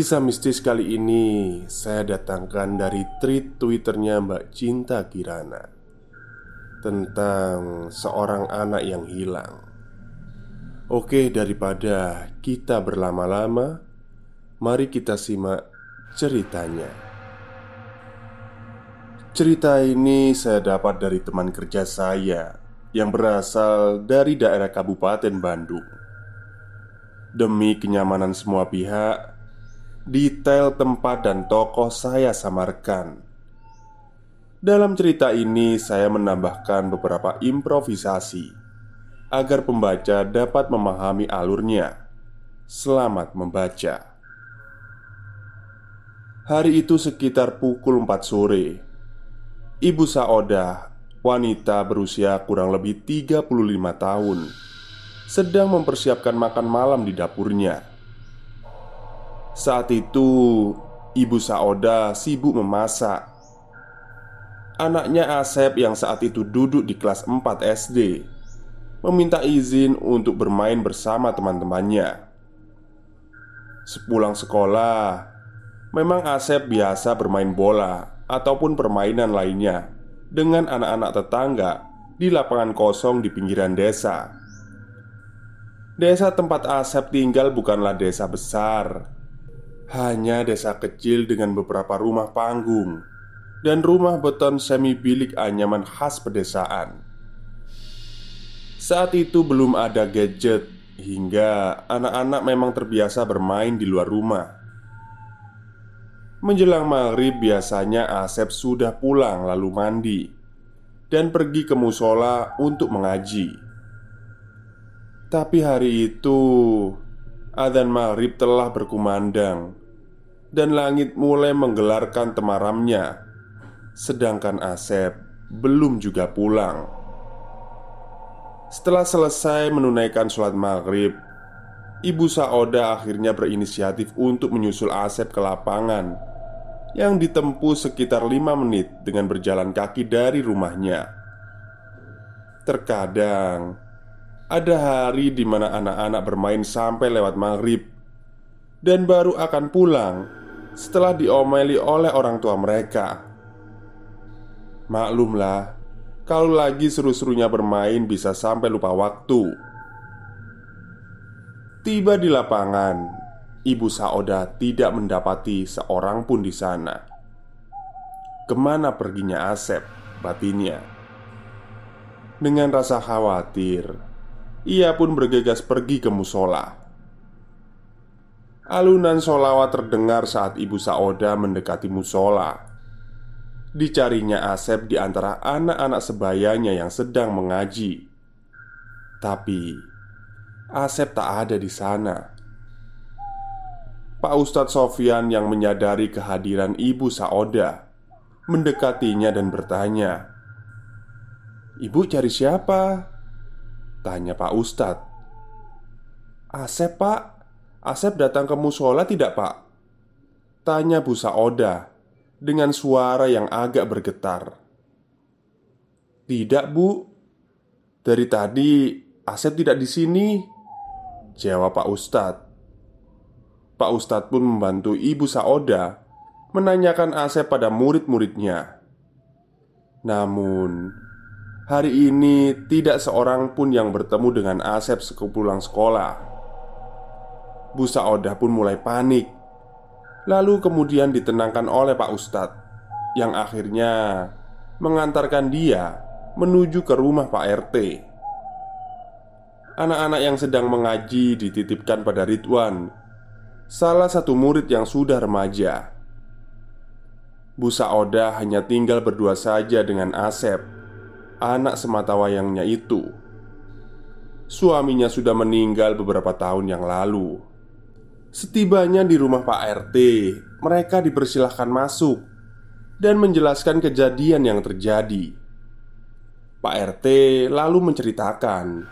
Kisah mistis kali ini saya datangkan dari tweet Twitternya Mbak Cinta Kirana tentang seorang anak yang hilang. Oke, daripada kita berlama-lama, mari kita simak ceritanya. Cerita ini saya dapat dari teman kerja saya yang berasal dari daerah Kabupaten Bandung. Demi kenyamanan semua pihak, detail tempat dan tokoh saya samarkan. Dalam cerita ini, saya menambahkan beberapa improvisasi agar pembaca dapat memahami alurnya. Selamat membaca. Hari itu sekitar pukul 4 sore. Ibu Saodah Wanita berusia kurang lebih 35 tahun Sedang mempersiapkan makan malam di dapurnya Saat itu Ibu Saoda sibuk memasak Anaknya Asep yang saat itu duduk di kelas 4 SD Meminta izin untuk bermain bersama teman-temannya Sepulang sekolah Memang Asep biasa bermain bola Ataupun permainan lainnya dengan anak-anak tetangga di lapangan kosong di pinggiran desa. Desa tempat Asep tinggal bukanlah desa besar, hanya desa kecil dengan beberapa rumah panggung dan rumah beton semi bilik anyaman khas pedesaan. Saat itu belum ada gadget hingga anak-anak memang terbiasa bermain di luar rumah. Menjelang maghrib biasanya Asep sudah pulang lalu mandi Dan pergi ke musola untuk mengaji Tapi hari itu Adzan maghrib telah berkumandang Dan langit mulai menggelarkan temaramnya Sedangkan Asep belum juga pulang Setelah selesai menunaikan sholat maghrib Ibu Saoda akhirnya berinisiatif untuk menyusul Asep ke lapangan yang ditempuh sekitar lima menit dengan berjalan kaki dari rumahnya. Terkadang ada hari di mana anak-anak bermain sampai lewat maghrib dan baru akan pulang setelah diomeli oleh orang tua mereka. Maklumlah, kalau lagi seru-serunya bermain bisa sampai lupa waktu. Tiba di lapangan, Ibu Saoda tidak mendapati seorang pun di sana. Ke mana perginya Asep? Batinnya dengan rasa khawatir, ia pun bergegas pergi ke musola. Alunan solawat terdengar saat ibu Saoda mendekati musola. Dicarinya Asep di antara anak-anak sebayanya yang sedang mengaji. Tapi Asep tak ada di sana. Pak Ustadz Sofyan yang menyadari kehadiran Ibu Saoda Mendekatinya dan bertanya Ibu cari siapa? Tanya Pak Ustadz Asep pak Asep datang ke musola tidak pak? Tanya Bu Saoda Dengan suara yang agak bergetar. Tidak bu. Dari tadi Asep tidak di sini Jawab Pak Ustadz Pak Ustadz pun membantu Ibu Saoda Menanyakan Asep pada murid-muridnya. Namun Hari ini tidak seorang pun yang bertemu dengan Asep sepulang sekolah Bu Saodah pun mulai panik Lalu kemudian ditenangkan oleh Pak Ustadz Yang akhirnya mengantarkan dia menuju ke rumah Pak RT Anak-anak yang sedang mengaji dititipkan pada Ridwan Salah satu murid yang sudah remaja Bu Saoda hanya tinggal berdua saja dengan Asep anak sematawayangnya itu. Suaminya sudah meninggal beberapa tahun yang lalu. Setibanya di rumah Pak RT, mereka dipersilahkan masuk dan menjelaskan kejadian yang terjadi. Pak RT lalu menceritakan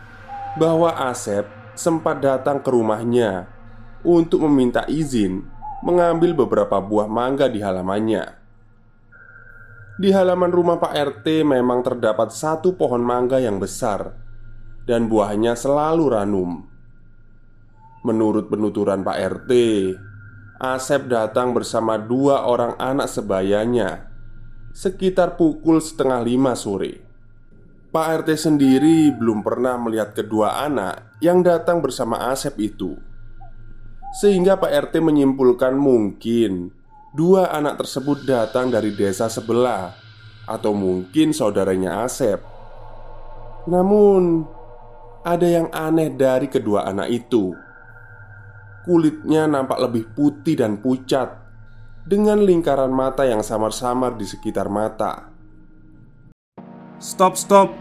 bahwa Asep sempat datang ke rumahnya untuk meminta izin mengambil beberapa buah mangga di halamannya. Di halaman rumah Pak RT memang terdapat satu pohon mangga yang besar Dan buahnya selalu ranum Menurut penuturan Pak RT Asep datang bersama dua orang anak sebayanya Sekitar pukul setengah lima sore. Pak RT sendiri belum pernah melihat kedua anak yang datang bersama Asep itu. Sehingga Pak RT menyimpulkan mungkin Dua anak tersebut datang dari desa sebelah Atau mungkin saudaranya Asep. Namun Ada yang aneh dari kedua anak itu Kulitnya nampak lebih putih dan pucat Dengan lingkaran mata yang samar-samar di sekitar mata Stop, stop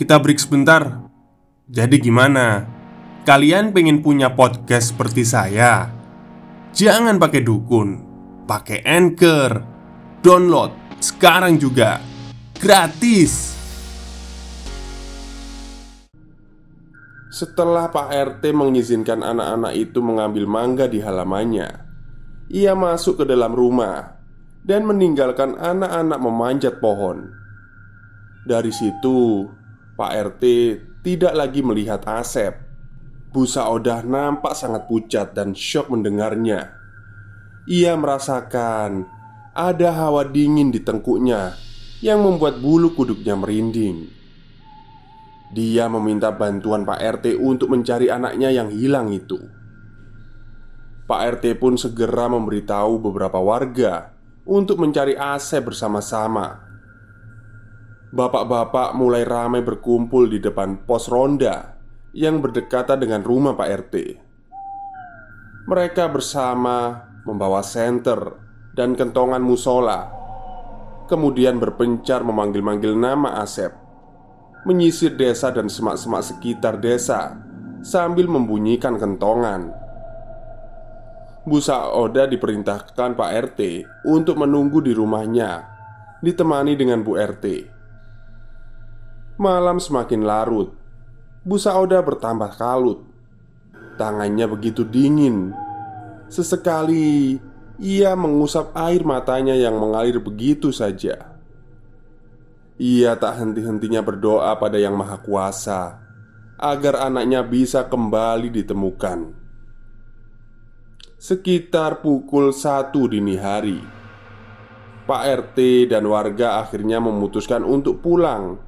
Kita break sebentar Jadi gimana? Kalian pengen punya podcast seperti saya? Jangan pakai dukun pakai Anchor. Download sekarang juga. Gratis. Setelah Pak RT mengizinkan anak-anak itu mengambil mangga di halamannya, ia masuk ke dalam rumah dan meninggalkan anak-anak memanjat pohon. Dari situ, Pak RT tidak lagi melihat Asep. Busa Odah nampak sangat pucat dan syok mendengarnya. Ia merasakan ada hawa dingin di tengkuknya yang membuat bulu kuduknya merinding. Dia meminta bantuan Pak RT untuk mencari anaknya yang hilang itu. Pak RT pun segera memberitahu beberapa warga untuk mencari Asep bersama-sama. Bapak-bapak mulai ramai berkumpul di depan pos ronda yang berdekatan dengan rumah Pak RT. Mereka bersama membawa senter dan kentongan musola Kemudian berpencar memanggil-manggil nama Asep Menyisir desa dan semak-semak sekitar desa Sambil membunyikan kentongan. Bu Saoda diperintahkan Pak RT untuk menunggu di rumahnya Ditemani dengan Bu RT Malam semakin larut. Bu Saoda bertambah kalut. Tangannya begitu dingin. Sesekali ia mengusap air matanya yang mengalir begitu saja. Ia tak henti-hentinya berdoa pada Yang Maha Kuasa agar anaknya bisa kembali ditemukan. Sekitar pukul satu dini hari, Pak RT dan warga akhirnya memutuskan untuk pulang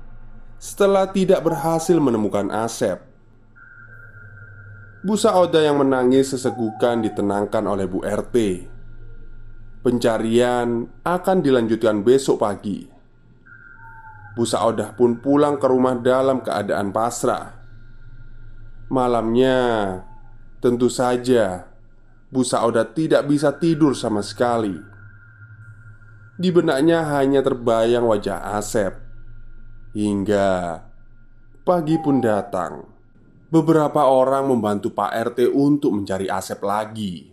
setelah tidak berhasil menemukan Asep. Bu Saoda yang menangis sesegukan ditenangkan oleh Bu RT Pencarian akan dilanjutkan besok pagi Bu Saodah pun pulang ke rumah dalam keadaan pasrah. Malamnya Tentu saja Bu Saodah tidak bisa tidur sama sekali. Di benaknya hanya terbayang wajah Asep. Hingga Pagi pun datang. Beberapa orang membantu Pak RT untuk mencari Asep lagi.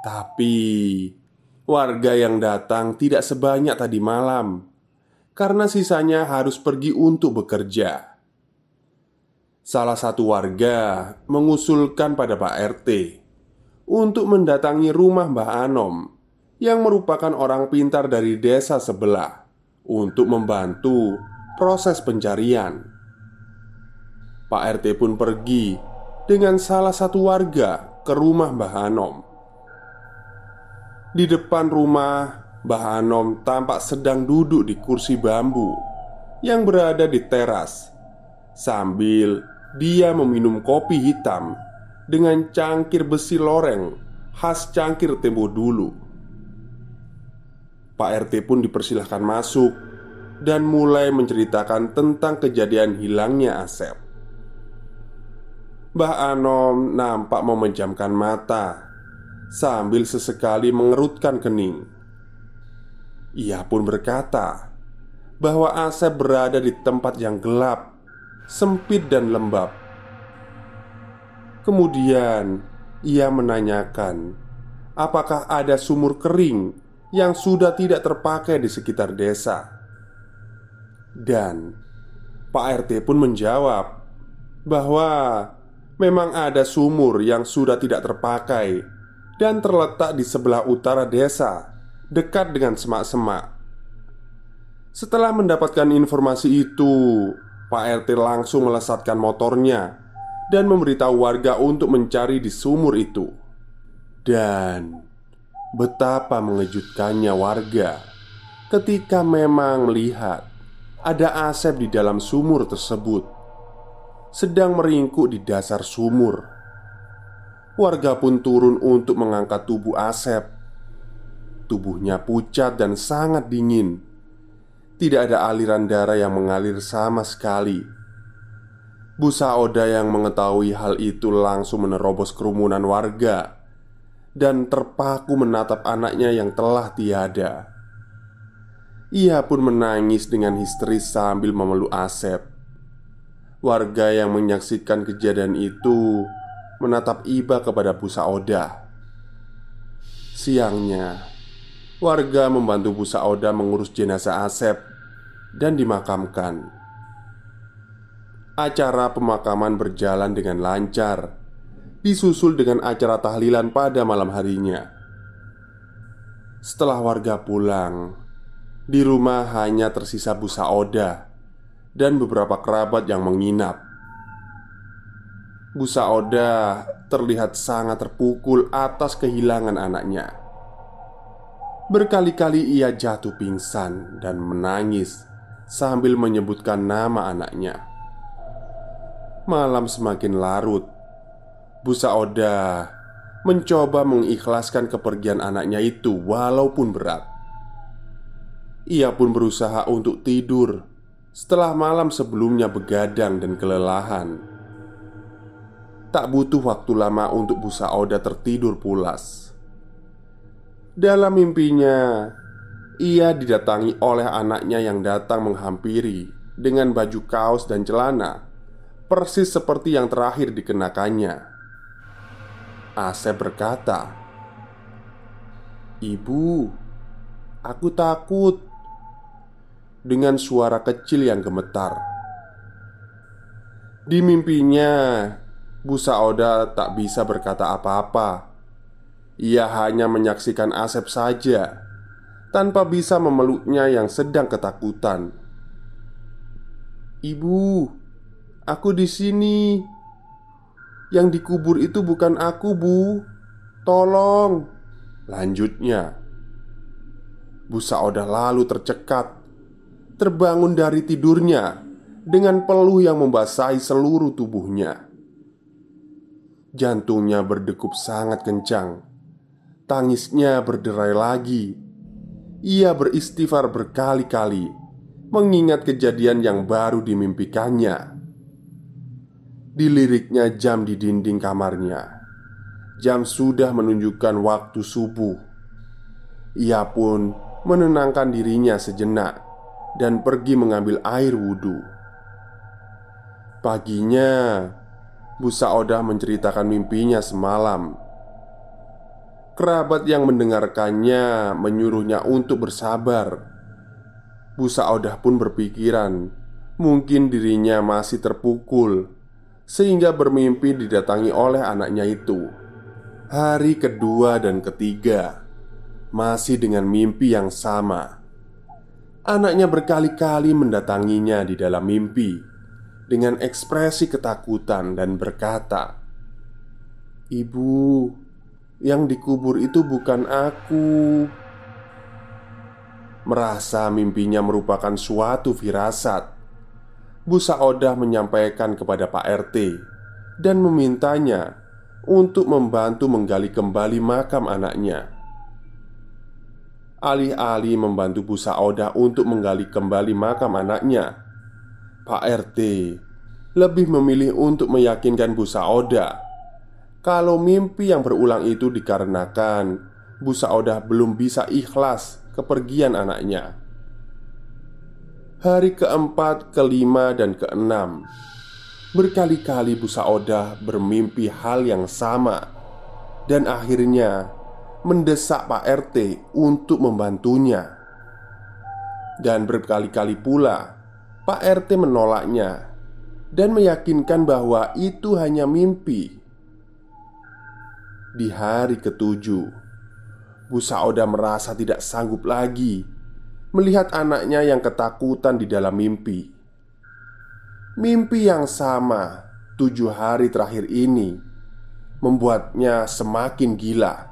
Tapi Warga yang datang tidak sebanyak tadi malam karena sisanya harus pergi untuk bekerja. Salah satu warga mengusulkan pada Pak RT untuk mendatangi rumah Mbah Anom yang merupakan orang pintar dari desa sebelah untuk membantu proses pencarian. Pak RT pun pergi dengan salah satu warga ke rumah Mbah Anom. Di depan rumah, Mbah tampak sedang duduk di kursi bambu yang berada di teras sambil dia meminum kopi hitam dengan cangkir besi loreng khas cangkir tempo dulu. Pak RT pun dipersilahkan masuk dan mulai menceritakan tentang kejadian hilangnya Asep. Mbah Anom nampak memejamkan mata sambil sesekali mengerutkan kening. Ia pun berkata bahwa Asep berada di tempat yang gelap, sempit, dan lembab. Kemudian ia menanyakan, apakah ada sumur kering yang sudah tidak terpakai di sekitar desa. Dan Pak RT pun menjawab bahwa memang ada sumur yang sudah tidak terpakai dan terletak di sebelah utara desa dekat dengan semak-semak. Setelah mendapatkan informasi itu, Pak RT langsung melesatkan motornya dan memberitahu warga untuk mencari di sumur itu. Dan betapa mengejutkannya warga ketika memang melihat ada Asep di dalam sumur tersebut, sedang meringkuk di dasar sumur. Warga pun turun untuk mengangkat tubuh Asep Tubuhnya pucat dan sangat dingin. Tidak ada aliran darah yang mengalir sama sekali. Busa Oda yang mengetahui hal itu langsung menerobos kerumunan warga dan terpaku menatap anaknya yang telah tiada. Ia pun menangis dengan histeris sambil memeluk Asep. Warga yang menyaksikan kejadian itu menatap iba kepada Busa Oda. Siangnya, Warga membantu Bu Saoda mengurus jenazah Asep dan dimakamkan. Acara pemakaman berjalan dengan lancar, disusul dengan acara tahlilan pada malam harinya. Setelah warga pulang, di rumah hanya tersisa Bu Saoda dan beberapa kerabat yang menginap. Bu Saoda terlihat sangat terpukul atas kehilangan anaknya. Berkali-kali ia jatuh pingsan dan menangis sambil menyebutkan nama anaknya. Malam semakin larut. Busa Oda mencoba mengikhlaskan kepergian anaknya itu walaupun berat. Ia pun berusaha untuk tidur setelah malam sebelumnya begadang dan kelelahan. Tak butuh waktu lama untuk Busa Oda tertidur pulas. Dalam mimpinya, ia didatangi oleh anaknya yang datang menghampiri dengan baju kaos dan celana, persis seperti yang terakhir dikenakannya. Asep berkata, "Ibu, aku takut." Dengan suara kecil yang gemetar. Di mimpinya, Bu Saoda tak bisa berkata apa-apa ia hanya menyaksikan Asep saja tanpa bisa memeluknya yang sedang ketakutan. "Ibu, aku di sini. Yang dikubur itu bukan aku, Bu. Tolong." Lanjutnya, Bu Saodah lalu tercekat, terbangun dari tidurnya dengan peluh yang membasahi seluruh tubuhnya. Jantungnya berdegup sangat kencang Tangisnya berderai lagi. Ia beristighfar berkali-kali, mengingat kejadian yang baru dimimpikannya. Diliriknya jam di dinding kamarnya. Jam sudah menunjukkan waktu subuh. Ia pun menenangkan dirinya sejenak dan pergi mengambil air wudhu. Paginya, Bu Saodah menceritakan mimpinya semalam Kerabat yang mendengarkannya menyuruhnya untuk bersabar. Bu Saodah pun berpikiran Mungkin dirinya masih terpukul Sehingga bermimpi didatangi oleh anaknya itu Hari kedua dan ketiga Masih dengan mimpi yang sama Anaknya berkali-kali mendatanginya di dalam mimpi Dengan ekspresi ketakutan dan berkata Ibu, yang dikubur itu bukan aku. Merasa mimpinya merupakan suatu firasat. Bu Saodah menyampaikan kepada Pak RT Dan memintanya Untuk membantu menggali kembali makam anaknya. Alih-alih membantu Bu Saodah untuk menggali kembali makam anaknya Pak RT lebih memilih untuk meyakinkan Bu Saodah Kalau mimpi yang berulang itu dikarenakan Bu Saodah belum bisa ikhlas kepergian anaknya. Hari keempat, kelima, dan keenam Berkali-kali Bu Saodah bermimpi hal yang sama Dan akhirnya mendesak Pak RT untuk membantunya Dan berkali-kali pula Pak RT menolaknya Dan meyakinkan bahwa itu hanya mimpi Di hari ketujuh Bu Saoda merasa tidak sanggup lagi melihat anaknya yang ketakutan di dalam mimpi. Mimpi yang sama tujuh hari terakhir ini membuatnya semakin gila.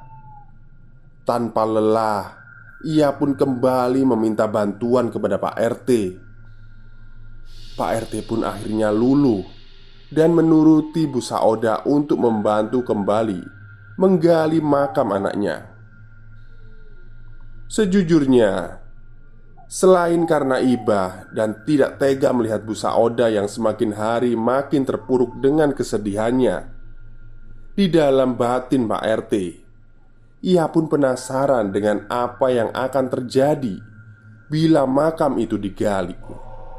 Tanpa lelah, ia pun kembali meminta bantuan kepada Pak RT. Pak RT pun akhirnya luluh dan menuruti Bu Saoda untuk membantu kembali menggali makam anaknya. Sejujurnya, selain karena iba dan tidak tega melihat Bu Saoda yang semakin hari makin terpuruk dengan kesedihannya, di dalam batin Pak RT, ia pun penasaran dengan apa yang akan terjadi bila makam itu digali.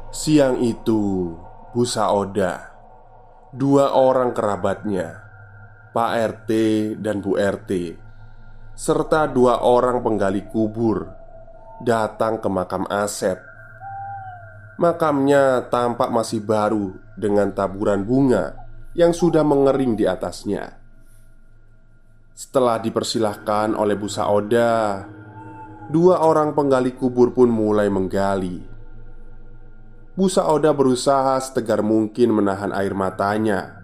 Siang itu, Bu Saoda, dua orang kerabatnya, Pak RT dan Bu RT, serta dua orang penggali kubur datang ke makam Asep. Makamnya tampak masih baru dengan taburan bunga yang sudah mengering di atasnya. Setelah dipersilahkan oleh Bu Saoda, dua orang penggali kubur pun mulai menggali. Bu Saoda berusaha setegar mungkin menahan air matanya.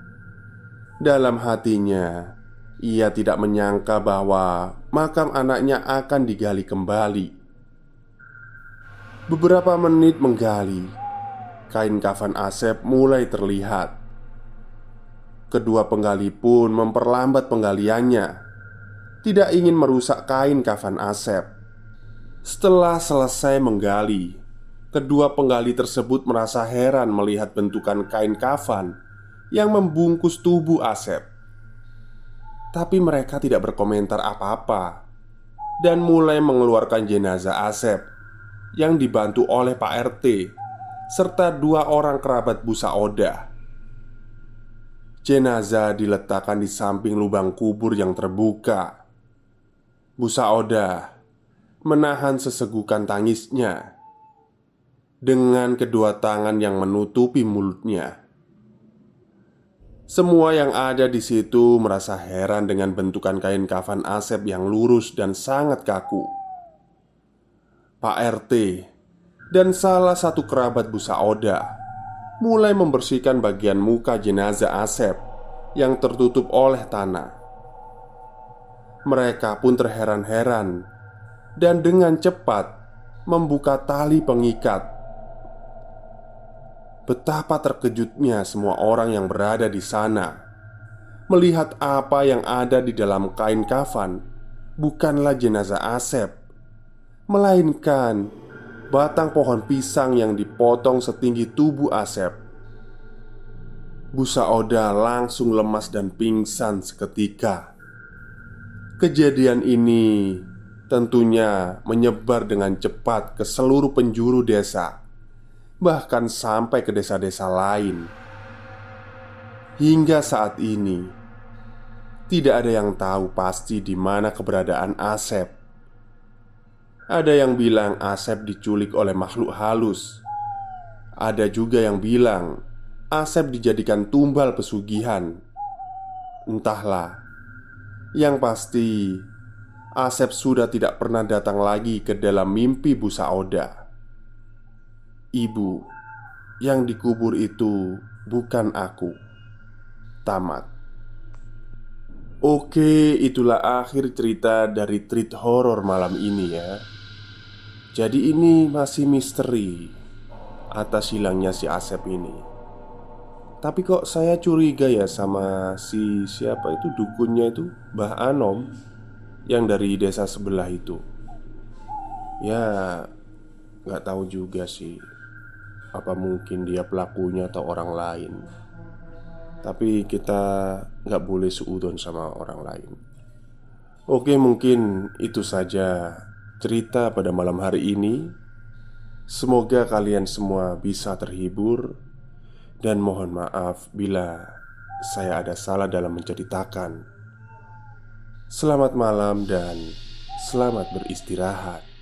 Dalam hatinya, ia tidak menyangka bahwa makam anaknya akan digali kembali. Beberapa menit menggali, kain kafan Asep mulai terlihat. Kedua penggali pun memperlambat penggaliannya, tidak ingin merusak kain kafan Asep. Setelah selesai menggali, kedua penggali tersebut merasa heran melihat bentukan kain kafan yang membungkus tubuh Asep. Tapi mereka tidak berkomentar apa-apa Dan mulai mengeluarkan jenazah Asep Yang dibantu oleh Pak RT Serta dua orang kerabat Busa Oda. Jenazah diletakkan di samping lubang kubur yang terbuka. Busa Oda menahan sesegukan tangisnya Dengan kedua tangan yang menutupi mulutnya semua yang ada di situ merasa heran dengan bentukan kain kafan Asep yang lurus dan sangat kaku. Pak RT dan salah satu kerabat Bu Saoda mulai membersihkan bagian muka jenazah Asep yang tertutup oleh tanah. Mereka pun terheran-heran dan dengan cepat membuka tali pengikat Betapa terkejutnya semua orang yang berada di sana. Melihat apa yang ada di dalam kain kafan Bukanlah jenazah Asep Melainkan Batang pohon pisang yang dipotong setinggi tubuh Asep. Busa Oda langsung lemas dan pingsan seketika. Kejadian ini tentunya menyebar dengan cepat ke seluruh penjuru desa bahkan sampai ke desa-desa lain. Hingga saat ini, tidak ada yang tahu pasti di mana keberadaan Asep. Ada yang bilang Asep diculik oleh makhluk halus. Ada juga yang bilang Asep dijadikan tumbal pesugihan. Entahlah. Yang pasti, Asep sudah tidak pernah datang lagi ke dalam mimpi Busa Oda. Ibu yang dikubur itu bukan aku. Tamat. Oke, itulah akhir cerita dari treat horror malam ini ya. Jadi ini masih misteri atas hilangnya si Asep ini. Tapi kok saya curiga ya sama si siapa itu dukunnya itu Mbah Anom yang dari desa sebelah itu. Ya, nggak tahu juga sih. Apa mungkin dia pelakunya atau orang lain? Tapi kita nggak boleh seudon sama orang lain. Oke mungkin itu saja cerita pada malam hari ini. Semoga kalian semua bisa terhibur. Dan mohon maaf bila saya ada salah dalam menceritakan. Selamat malam dan selamat beristirahat